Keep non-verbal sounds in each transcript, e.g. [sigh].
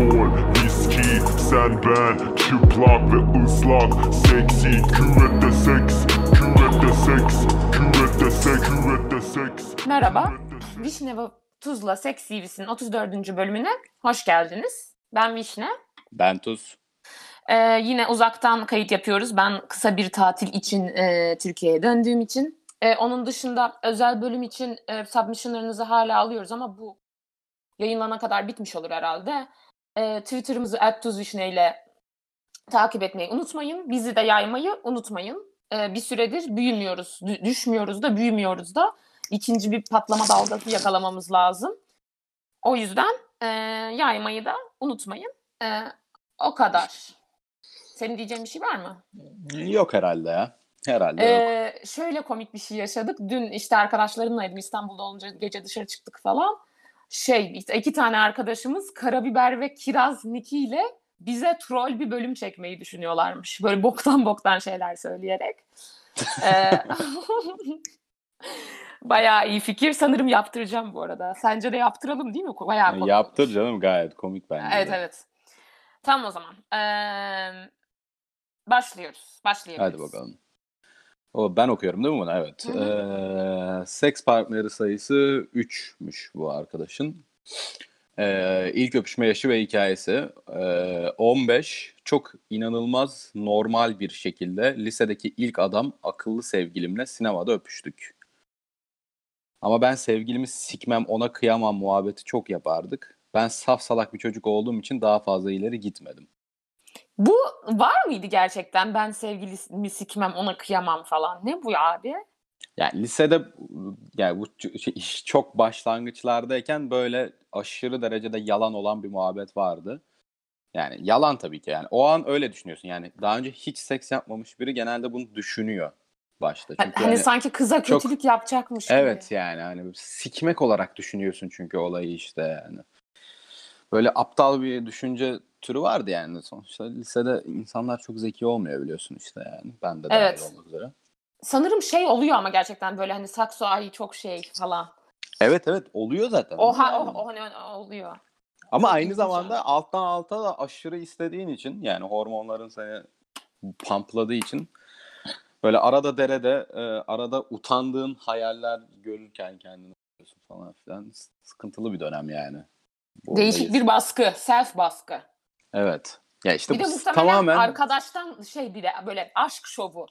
alkol, viski, sen ben Çıplak ve ıslak, seksi Küvette seks, küvette seks Küvette seks, küvette seks Merhaba. Vişne ve Tuzla Seks TV'sinin 34. bölümüne hoş geldiniz. Ben Vişne. Ben Tuz. Ee, yine uzaktan kayıt yapıyoruz. Ben kısa bir tatil için e, Türkiye'ye döndüğüm için. E, onun dışında özel bölüm için e, submissionlarınızı hala alıyoruz ama bu yayınlana kadar bitmiş olur herhalde. E, Twitter'ımızı @tuzvişne ile takip etmeyi unutmayın. Bizi de yaymayı unutmayın. E, bir süredir büyümüyoruz, dü- düşmüyoruz da büyümüyoruz da. İkinci bir patlama dalgası yakalamamız lazım. O yüzden e, yaymayı da unutmayın. E, o kadar. Senin diyeceğin bir şey var mı? Yok herhalde ya. Herhalde yok. Ee, şöyle komik bir şey yaşadık. Dün işte arkadaşlarımlaydım İstanbul'da olunca gece dışarı çıktık falan. Şey işte iki tane arkadaşımız karabiber ve kiraz nikiyle bize troll bir bölüm çekmeyi düşünüyorlarmış. Böyle boktan boktan şeyler söyleyerek. [laughs] Ee, [laughs] Bayağı iyi fikir. Sanırım yaptıracağım bu arada. Sence de yaptıralım değil mi? Bayağı komik Yaptır canım gayet komik bence. Evet de. evet. Tamam o zaman. Ee, başlıyoruz. Başlayabiliriz. Hadi bakalım. O ben okuyorum değil mi bunu? Evet. Hı Ee, seks partneri sayısı 3'müş bu arkadaşın. Ee, ilk öpüşme yaşı ve hikayesi. Ee, 15. Çok inanılmaz normal bir şekilde lisedeki ilk adam akıllı sevgilimle sinemada öpüştük. Ama ben sevgilimi sikmem ona kıyamam muhabbeti çok yapardık. Ben saf salak bir çocuk olduğum için daha fazla ileri gitmedim. Bu var mıydı gerçekten? Ben sevgilimi sikmem ona kıyamam falan. Ne bu ya abi? Yani lisede yani bu şey, iş çok başlangıçlardayken böyle aşırı derecede yalan olan bir muhabbet vardı. Yani yalan tabii ki yani. O an öyle düşünüyorsun. Yani daha önce hiç seks yapmamış biri genelde bunu düşünüyor başta. Hani, Çünkü hani yani- sanki kıza çok- kötülük yapacakmış gibi. Evet yani hani sikmek olarak düşünüyorsun çünkü olayı işte yani. Böyle aptal bir düşünce türü vardı yani sonuçta. Lisede insanlar çok zeki olmuyor biliyorsun işte yani. Ben de dahil Evet. olmak üzere. Sanırım şey oluyor ama gerçekten böyle hani sakso ay çok şey falan. Evet evet oluyor zaten. Oha o, o hani oluyor. Ama Çok aynı zamanda yani. alttan alta da aşırı istediğin için yani hormonların seni pampladığı için böyle arada derede e, arada utandığın hayaller görürken kendini [laughs] falan filan sıkıntılı bir dönem yani. Değişik bir baskı, self baskı. Evet. Ya işte bir de bu muhtemelen tamamen arkadaştan şey bir de böyle aşk şovu.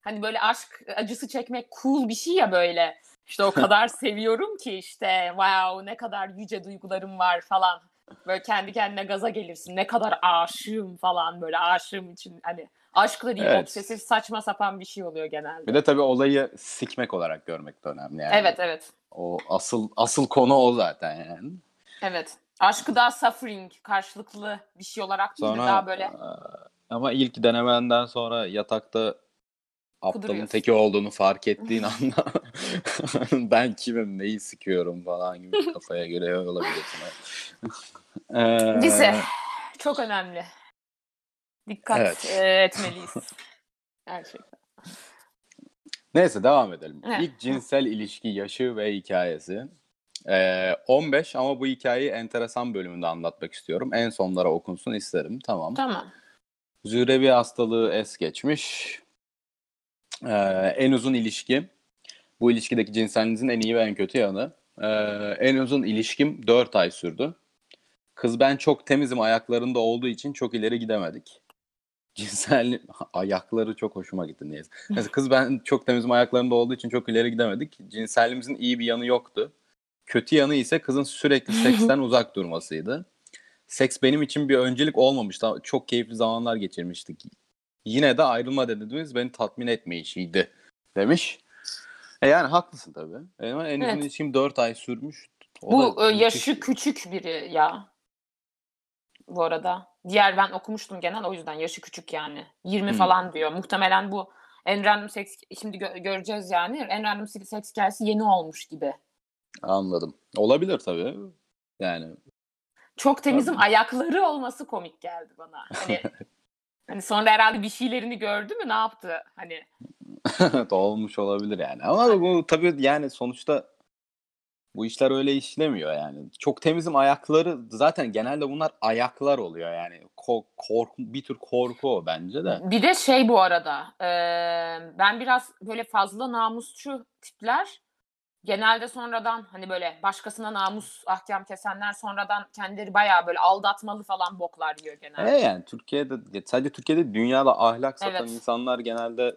Hani böyle aşk acısı çekmek cool bir şey ya böyle. İşte o [laughs] kadar seviyorum ki işte wow ne kadar yüce duygularım var falan. Böyle kendi kendine gaza gelirsin. Ne kadar aşığım falan böyle aşığım için hani aşkla değil Evet. obsesif saçma sapan bir şey oluyor genelde. bir de tabii olayı sikmek olarak görmek de önemli yani. Evet evet. O asıl asıl konu o zaten yani. Evet. Aşkı daha suffering, karşılıklı bir şey olarak değil de Sonra daha böyle e, ama ilk denemenden sonra yatakta aptalın teki olduğunu fark ettiğin anda [laughs] ben kimim neyi sikiyorum falan gibi kafaya göre olabilirsin. Ee, [laughs] Lise çok önemli. Dikkat Evet. e, etmeliyiz. [laughs] Gerçekten. Neyse devam edelim. Evet. İlk cinsel ilişki yaşı ve hikayesi. Ee, 15 ama bu hikayeyi enteresan bölümünde anlatmak istiyorum. En sonlara okunsun isterim. Tamam. Tamam. Zürevi hastalığı es geçmiş. Ee, en uzun ilişki. Bu ilişkideki cinselinizin en iyi ve en kötü yanı. Ee, en uzun ilişkim 4 ay sürdü. Kız ben çok temizim ayaklarında olduğu için çok ileri gidemedik. [laughs] Cinsel [laughs] ayakları çok hoşuma gitti neyse. Mesela kız ben çok temizim ayaklarında olduğu için çok ileri gidemedik. Cinselliğimizin iyi bir yanı yoktu. Kötü yanı ise kızın sürekli seksten [laughs] uzak durmasıydı. Seks benim için bir öncelik olmamıştı. Çok keyifli zamanlar geçirmiştik. Yine de ayrılma dediğimiz beni tatmin etmeyişiydi demiş. E yani haklısın tabii. E Ama en Evet. ilişkim 4 ay sürmüş. O Bu e, yaşı müthiş. küçük biri ya. Bu arada. Diğer ben okumuştum genel o yüzden yaşı küçük yani. 20 Hmm. falan diyor. Muhtemelen bu en random seks şimdi gö- göreceğiz yani. En random seks hikayesi yeni olmuş gibi. Anladım. Olabilir tabii. Yani Çok temizim Tabii. ayakları olması komik geldi bana. Hani [laughs] hani sonra herhalde bir şeylerini gördü mü ne yaptı? Hani [laughs] olmuş olabilir yani. Ama bu tabii yani sonuçta Bu işler öyle işlemiyor yani. Çok temizim ayakları zaten genelde bunlar ayaklar oluyor yani. Ko- korku, bir tür korku o bence de. Bir de şey bu arada e, ben biraz böyle fazla namusçu tipler genelde sonradan hani böyle başkasına namus ahkam kesenler sonradan kendileri bayağı böyle aldatmalı falan boklar yiyor genelde. E yani Türkiye'de sadece Türkiye'de dünyada ahlak satan Evet. insanlar genelde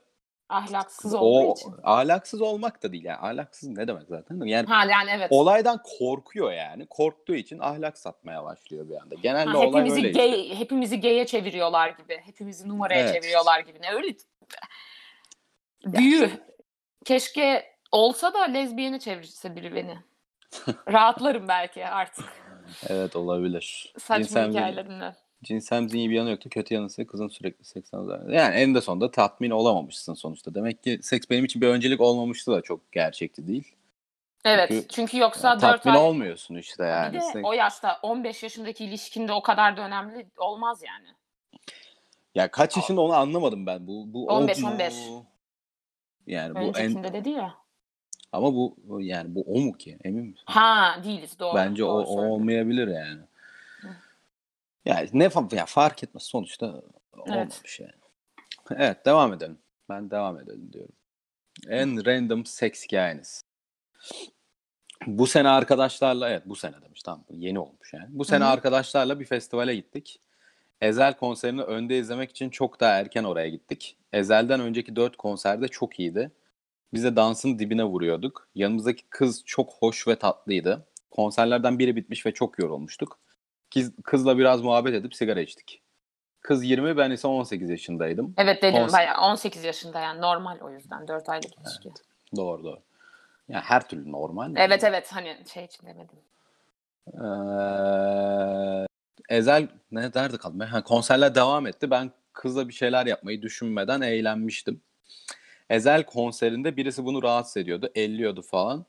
Ahlaksız olduğu o için. ahlaksız olmak da değil yani ahlaksız ne demek zaten yani Ha yani evet. olaydan korkuyor yani korktuğu için ahlak satmaya başlıyor bir anda genelde Ha, olay hepimizi öyle gay, işte. hepimizi gay'e çeviriyorlar gibi. Hepimizi numaraya Evet. çeviriyorlar gibi. Ne öyle büyü. Keşke olsa da lezbiyene çevirse biri beni. Rahatlarım belki artık. [laughs] evet olabilir Saçma Cinsel- hikayelerinden. cinsemizin iyi bir yanı yoktu kötü yanı ise kızın sürekli seksten uzak. yani en de sonunda tatmin olamamışsın sonuçta demek ki seks benim için bir öncelik olmamıştı da çok gerçekçi değil Evet. Çünkü- Çünkü yoksa Yani 4 tatmin ay olmuyorsun işte yani bir de Seks- o yaşta 15 yaşındaki ilişkinde o kadar da önemli olmaz yani. Ya kaç yaşında onu anlamadım ben. Bu bu o 15, mu? 15. Yani bu en Öncekinde dedi ya. Ama bu yani bu o mu ki? Emin misin? Ha değiliz doğru. Bence o, doğru o söyledin. olmayabilir yani. Yani ne ya fark etmez sonuçta olmamış yani. Evet devam edelim. Ben devam edelim diyorum. En random seks hikayeniz. Bu sene arkadaşlarla evet bu sene demiş tamam yeni olmuş yani. Bu sene Hı hı. arkadaşlarla bir festivale gittik. Ezel konserini önde izlemek için çok daha erken oraya gittik. Ezel'den önceki dört konserde çok iyiydi. Biz de dansın dibine vuruyorduk. Yanımızdaki kız çok hoş ve tatlıydı. Konserlerden biri bitmiş ve çok yorulmuştuk. Kız, kızla biraz muhabbet edip sigara içtik. Kız 20 ben ise 18 yaşındaydım. Evet dedim Konser- bayağı 18 yaşında yani normal o yüzden 4 aylık ilişki. Evet Doğru doğru. Yani her türlü normal. evet, hani şey için demedim. Ee, Ezel ne derdi kaldım? Ha, konserler devam etti. Ben kızla bir şeyler yapmayı düşünmeden eğlenmiştim. Ezel konserinde birisi bunu rahatsız ediyordu. Elliyordu falan.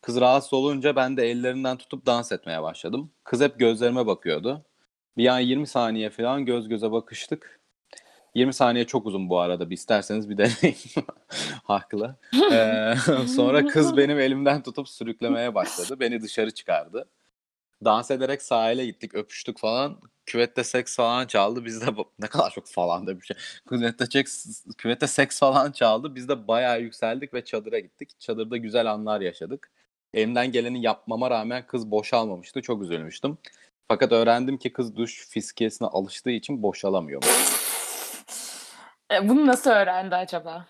Kız rahatsız olunca ben de ellerinden tutup dans etmeye başladım. Kız hep gözlerime bakıyordu. Bir an 20 saniye falan göz göze bakıştık. 20 saniye çok uzun bu arada. Bir isterseniz bir deneyin. [laughs] Haklı. Ee, [laughs] sonra kız benim elimden tutup sürüklemeye başladı. Beni dışarı çıkardı. Dans ederek sahile gittik, öpüştük falan. Küvette seks falan çaldı. Biz de ne kadar çok falan da şey. [laughs] Küvette, seks, küvette seks falan çaldı. Biz de bayağı yükseldik ve çadıra gittik. Çadırda güzel anlar yaşadık. Elimden geleni yapmama rağmen kız boşalmamıştı. Çok üzülmüştüm. Fakat öğrendim ki kız duş fiskiyesine alıştığı için boşalamıyor. E, bunu nasıl öğrendi acaba?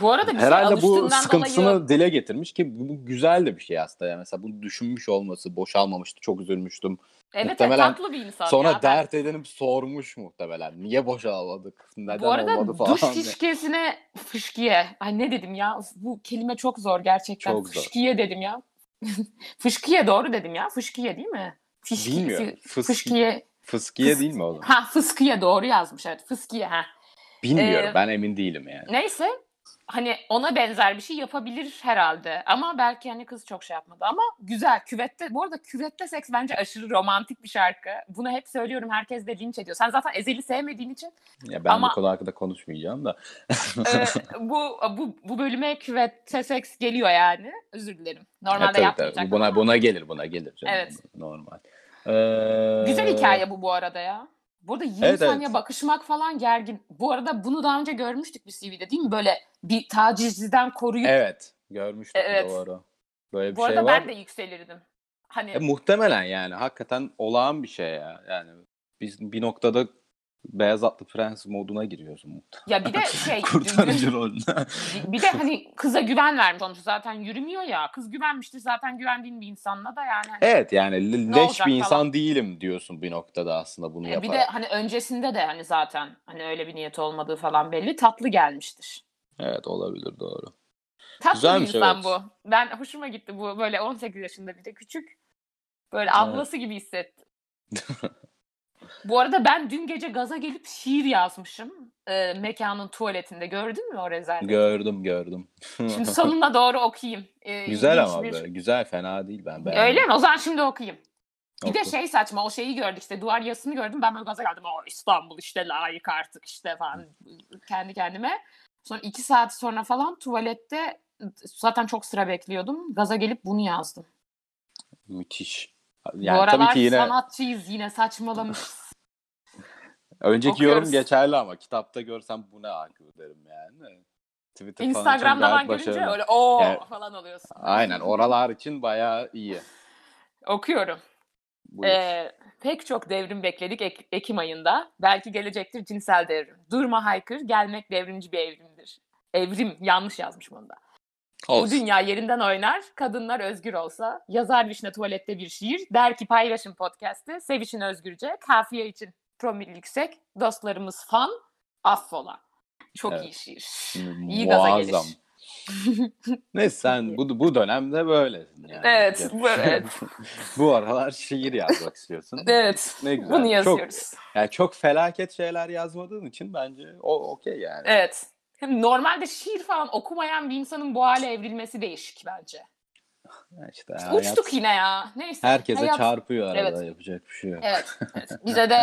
Bu arada bir şey Herhalde bu sıkıntısını dolayı dile getirmiş ki bu, güzel de bir şey aslında. Yani mesela bunu düşünmüş olması, boşalmamıştı, çok üzülmüştüm. evet muhtemelen tatlı bir insan Sonra ya. Ben- dert edinip sormuş muhtemelen. Niye boşalmadık? Neden Bu arada olmadı falan. duş fışkiyesine fışkiye. Ay ne dedim ya? Bu kelime çok zor gerçekten. Çok zor. Fışkiye dedim ya. [laughs] fışkiye doğru dedim ya. Fışkiye değil mi? Fışki, Bilmiyorum. fı- Fıski- Fışkiye. Fıskiye Fıs- değil mi oğlum? Ha fıskiye doğru yazmış evet. Fıskiye ha. Bilmiyorum. Ee, ben emin değilim yani. Neyse hani ona benzer bir şey yapabilir herhalde. Ama belki hani kız çok şey yapmadı. Ama güzel. Küvette, bu arada küvette seks bence aşırı romantik bir şarkı. Bunu hep söylüyorum. Herkes de linç ediyor. Sen zaten Ezel'i sevmediğin için Ya ben ama- bu konu hakkında konuşmayacağım da. e, bu, bu bu bölüme küvette seks geliyor yani. Özür dilerim. Normalde Ya tabii, yapmayacak. tabii. Buna, buna gelir buna gelir. Canım. Evet. Normal. Ee, Güzel hikaye bu bu arada ya. Burada 20 Evet, saniye evet. bakışmak falan gergin. Bu arada bunu daha önce görmüştük bir CV'de değil mi? Böyle bir tacizciden koruyup. Evet. Görmüştük Evet. doğru. Böyle bir bu şey arada var. ben de yükselirdim. Hani E, muhtemelen yani. Hakikaten olağan bir şey ya. Yani biz bir noktada beyaz atlı prens moduna giriyorsun muhtemelen. ya bir de [laughs] şey Kurtarıcı rolüne. [laughs] bir- de hani kıza güven vermiş sonuçta zaten yürümüyor ya. Kız güvenmiştir zaten güvendiğin bir insanla da yani. hani- Evet yani leş bir insan falan. değilim diyorsun bir noktada aslında bunu E, yaparak. bir de hani öncesinde de hani zaten hani öyle bir niyet olmadığı falan belli. Tatlı gelmiştir. Evet olabilir doğru. Tatlı Güzelmiş, bir insan evet. bu. Ben hoşuma gitti bu. Böyle 18 yaşında bir de küçük. Böyle ablası gibi hissettim. [laughs] bu arada ben dün gece gaza gelip şiir yazmışım. e, mekanın tuvaletinde. Gördün mü o rezalet? Gördüm gördüm. Şimdi sonuna doğru okuyayım. E, güzel ama bir- böyle. Güzel fena değil ben beğendim. Öyle mi? O zaman şimdi okuyayım. Bir de Oku. şey saçma o şeyi gördük işte duvar yazısını gördüm ben böyle gaza geldim. O İstanbul işte layık artık işte falan kendi kendime. Sonra iki saat sonra falan tuvalette zaten çok sıra bekliyordum. Gaza gelip bunu yazdım. Müthiş. Bu Yani aralar tabii ki yine sanatçıyız yine saçmalamışız. Önceki okuyoruz. yorum geçerli ama kitapta görsem bu ne akıl derim yani. Twitter falan Instagram'da gayet ben görünce öyle o Yani- falan oluyorsun. Aynen oralar için bayağı iyi. Okuyorum. Buyur. Ee, pek çok devrim bekledik Ek- Ekim ayında. Belki gelecektir cinsel devrim. Durma haykır, gelmek devrimci bir evrimdir. Evrim, yanlış yazmış bunu da. Bu Olsun. dünya yerinden oynar, kadınlar özgür olsa. Yazar Vişne tuvalette bir şiir, der ki paylaşın podcast'ı, sevişin özgürce, kafiye için promil yüksek, dostlarımız fan, affola. Çok Evet. iyi şiir. [laughs] İyi gaza gelir. Muazzam. [laughs] Neyse sen bu, bu dönemde böylesin yani. Evet, bu- evet. [laughs] bu aralar şiir yazmak istiyorsun. Evet, Ne güzel. bunu Çok, yazıyoruz. yani çok felaket şeyler yazmadığın için bence o okey yani. Evet. Hem normalde şiir falan okumayan bir insanın bu hale evrilmesi değişik bence. İşte İşte hayat uçtuk yine ya. Neyse. herkese hayat- çarpıyor arada Evet. yapacak bir şey yok. Evet, evet. [laughs] Bize de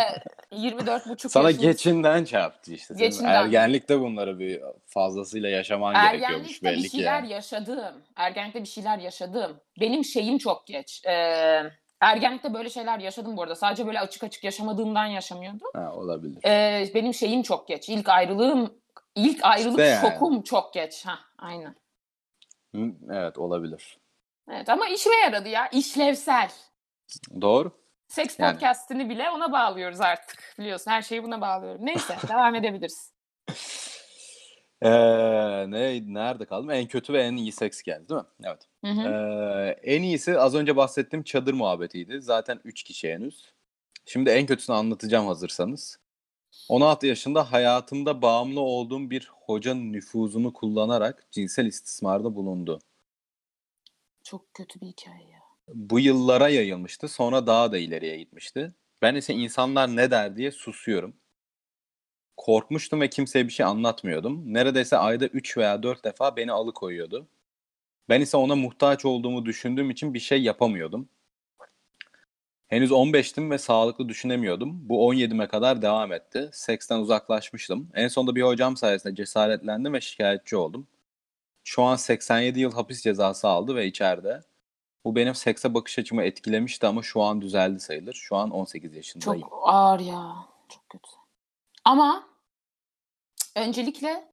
24 buçuk Sana yaşımız- geçinden çarptı işte. Senin Geçinden. ergenlikte bunları bir fazlasıyla yaşaman gerekiyormuş Ergenlikte belli bir ki. şeyler yani. yaşadım. Ergenlikte bir şeyler yaşadım. Benim şeyim çok geç. Ee, ergenlikte böyle şeyler yaşadım bu arada. Sadece böyle açık açık yaşamadığımdan yaşamıyordum. Ha, olabilir. Ee, benim şeyim çok geç. İlk ayrılığım, ilk ayrılık İşte yani. şokum çok geç. Ha, aynen. Evet olabilir. Evet ama işime yaradı ya. İşlevsel. Doğru. Seks Yani. podcast'ini bile ona bağlıyoruz artık. Biliyorsun her şeyi buna bağlıyorum. Neyse [laughs] devam edebiliriz. Ee, ne nerede kaldım? En kötü ve en iyi seks geldi değil mi? Evet. Hı hı. Ee, en iyisi az önce bahsettiğim çadır muhabbetiydi. Zaten 3 kişi henüz. Şimdi en kötüsünü anlatacağım hazırsanız. 16 yaşında hayatımda bağımlı olduğum bir hocanın nüfuzunu kullanarak cinsel istismarda bulundu. Çok kötü bir hikaye ya. Bu yıllara yayılmıştı. Sonra daha da ileriye gitmişti. Ben ise insanlar ne der diye susuyorum. Korkmuştum ve kimseye bir şey anlatmıyordum. Neredeyse ayda 3 veya 4 defa beni alıkoyuyordu. Ben ise ona muhtaç olduğumu düşündüğüm için bir şey yapamıyordum. Henüz 15'tim ve sağlıklı düşünemiyordum. Bu 17'me kadar devam etti. Seksten uzaklaşmıştım. En sonunda bir hocam sayesinde cesaretlendim ve şikayetçi oldum. Şu an 87 yıl hapis cezası aldı ve içeride. Bu benim sekse bakış açımı etkilemişti ama şu an düzeldi sayılır. Şu an 18 yaşındayım. Çok ağır ya. Çok kötü. Ama öncelikle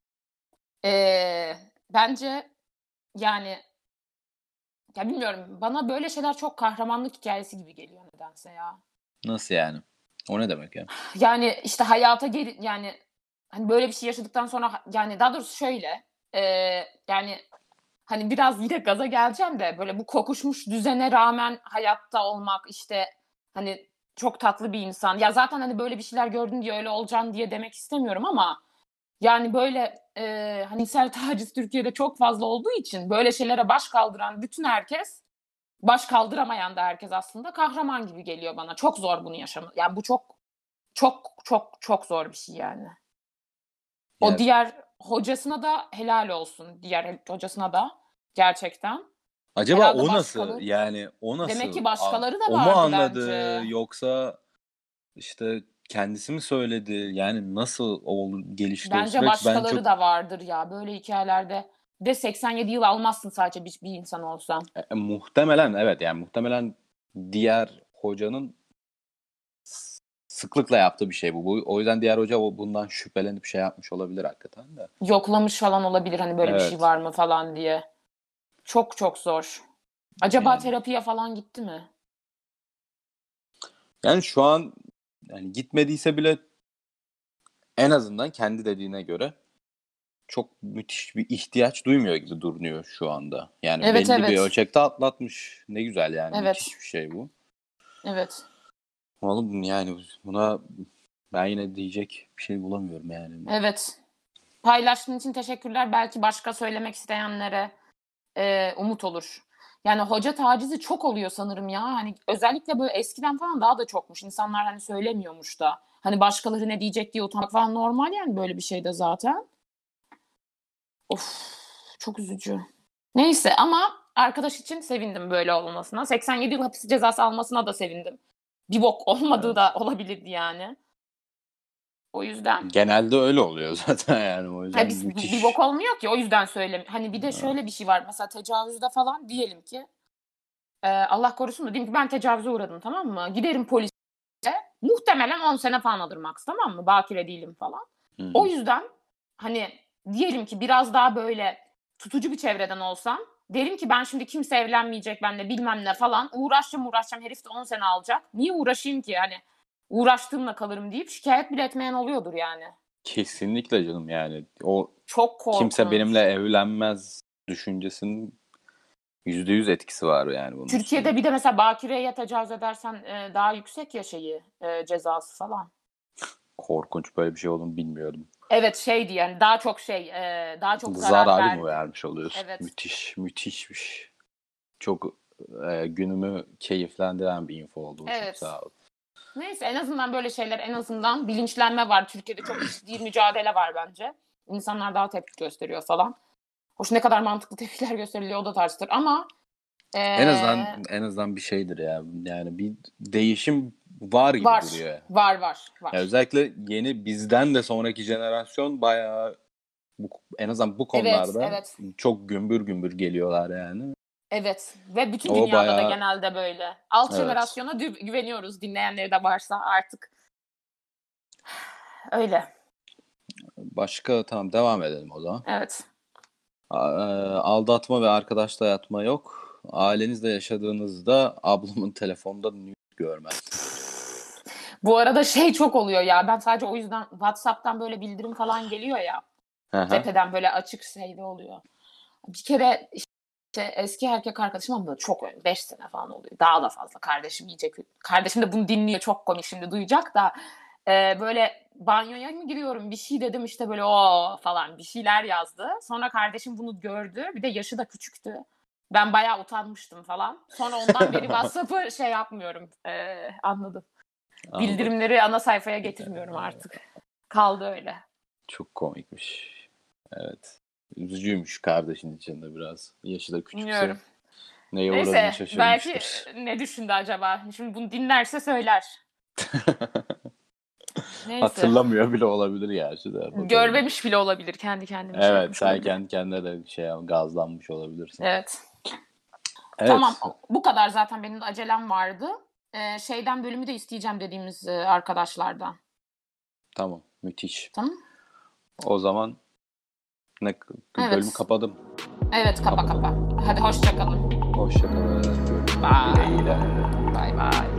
eee, bence yani ya bilmiyorum bana böyle şeyler çok kahramanlık hikayesi gibi geliyor nedense ya. Nasıl yani? O ne demek ya? Yani işte hayata geri yani hani böyle bir şey yaşadıktan sonra yani daha doğrusu şöyle eee, yani hani biraz yine gaza geleceğim de böyle bu kokuşmuş düzene rağmen hayatta olmak işte hani çok tatlı bir insan. Ya zaten hani böyle bir şeyler gördün diye öyle olacaksın diye demek istemiyorum ama yani böyle eee hani cinsel taciz Türkiye'de çok fazla olduğu için böyle şeylere baş kaldıran bütün herkes baş kaldıramayan da herkes aslında kahraman gibi geliyor bana. Çok zor bunu yaşamak. Yani bu çok çok çok çok zor bir şey yani. O Evet. diğer hocasına da helal olsun. Diğer hocasına da gerçekten. Acaba Herhalde o nasıl? başkaları- Yani o nasıl? Demek ki başkaları da O mu vardı anladı bence. yoksa işte kendisi mi söyledi? Yani nasıl o gelişti o Bence süreç? Ben başkaları çok da vardır ya böyle hikayelerde. De 87 yıl almazsın sadece bir, bir insan olsan. E, muhtemelen evet yani muhtemelen diğer hocanın sıklıkla yaptığı bir şey bu. bu. O yüzden diğer hoca bundan şüphelenip şey yapmış olabilir hakikaten de. Yoklamış falan olabilir hani böyle bir şey Evet. var mı falan diye. Çok çok zor. Acaba Yani. terapiye falan gitti mi? Yani şu an yani gitmediyse bile en azından kendi dediğine göre çok müthiş bir ihtiyaç duymuyor gibi duruyor şu anda. Yani Evet, belli bir evet. ölçekte atlatmış. Ne güzel yani. Evet. Müthiş bir şey bu. Evet. Oğlum yani buna ben yine diyecek bir şey bulamıyorum yani. Evet. Paylaştığın için teşekkürler. Belki başka söylemek isteyenlere e, umut olur. Yani hoca tacizi çok oluyor sanırım ya. Hani özellikle böyle eskiden falan daha da çokmuş. İnsanlar hani söylemiyormuş da. Hani başkaları ne diyecek diye utanmak falan normal yani böyle bir şeyde zaten. Of çok üzücü. Neyse ama arkadaş için sevindim böyle olmasına. 87 yıl hapis cezası almasına da sevindim. Bir bok olmadığı Evet. da olabilirdi yani. O yüzden. Genelde öyle oluyor [laughs] zaten yani o yüzden Ha, biz, müthiş. bir bok olmuyor ki o yüzden söylem. Hani bir de şöyle bir şey var. Mesela tecavüzde falan diyelim ki e, Allah korusun da diyeyim ki ben tecavüze uğradım tamam mı? Giderim polise. Muhtemelen 10 sene falan alır max tamam mı? Bakire değilim falan. Hı hı. O yüzden hani diyelim ki biraz daha böyle tutucu bir çevreden olsam derim ki ben şimdi kimse evlenmeyecek benimle bilmem ne falan uğraşacağım uğraşacağım herif de 10 sene alacak. Niye uğraşayım ki hani uğraştığımla kalırım deyip şikayet bile etmeyen oluyordur yani. Kesinlikle canım yani. O Çok korkunç. kimse benimle evlenmez düşüncesinin %100 etkisi var yani bunun. Türkiye'de bir de mesela bakireye tecavüz edersen e, daha yüksek ya şeyi e, cezası falan. Korkunç böyle bir şey olduğunu bilmiyordum. Evet şeydi yani daha çok şey e, daha çok zarar, Zarar verdi. mı vermiş oluyorsun? Evet. Müthiş, müthişmiş. Çok e, günümü keyiflendiren bir info oldu. bu. Çok Evet. sağ ol. Neyse en azından böyle şeyler en azından bilinçlenme var. Türkiye'de çok ciddi mücadele var bence. İnsanlar daha tepki gösteriyor falan. Hoş ne kadar mantıklı tepkiler gösteriliyor o da tartışılır ama e, En azından en azından bir şeydir ya. Yani bir değişim var gibi var, duruyor. var var var. Ya özellikle yeni bizden de sonraki jenerasyon bayağı bu, en azından bu konularda evet. çok gümbür gümbür geliyorlar yani. Evet ve bütün O dünyada da bayağı- genelde böyle. Alt Evet. jenerasyona güveniyoruz dinleyenleri de varsa artık. [sighs] Öyle. Başka tamam devam edelim o zaman. Evet. E, Aldatma ve arkadaşla yatma yok. Ailenizle yaşadığınızda ablamın telefonda nude görmez. Bu arada şey çok oluyor ya. Ben sadece o yüzden WhatsApp'tan böyle bildirim falan geliyor ya. Hı. Tepeden böyle açık şeyde oluyor. Bir kere işte eski erkek arkadaşım ama çok 5 sene falan oluyor. Daha da fazla kardeşim iyice. Kardeşim de bunu dinliyor çok komik şimdi duyacak da e, böyle banyoya mı giriyorum bir şey dedim işte böyle o falan bir şeyler yazdı. Sonra kardeşim bunu gördü bir de yaşı da küçüktü. Ben bayağı utanmıştım falan. Sonra ondan beri [laughs] WhatsApp'ı şey yapmıyorum. E, anladım. Anladım. Bildirimleri ana sayfaya getirmiyorum artık. Kaldı öyle. Çok komikmiş. Evet. Üzücüymüş kardeşin içinde biraz. Yaşı da küçükse. Bilmiyorum. Neye Neyse belki ne düşündü acaba? Şimdi bunu dinlerse söyler. [laughs] Neyse. Hatırlamıyor bile olabilir gerçi de. Görmemiş bile olabilir kendi kendine. şey Evet sen olabilir. kendi kendine de şey gazlanmış olabilirsin. Evet. Evet. Tamam bu kadar zaten benim acelem vardı. Ee, şeyden bölümü de isteyeceğim dediğimiz e, arkadaşlardan. Tamam. Müthiş. Tamam. O zaman ne Evet. bölümü kapadım. Evet kapa kapa. Hadi hoşça kalın. Hoşçakalın. Bye. Bye bye.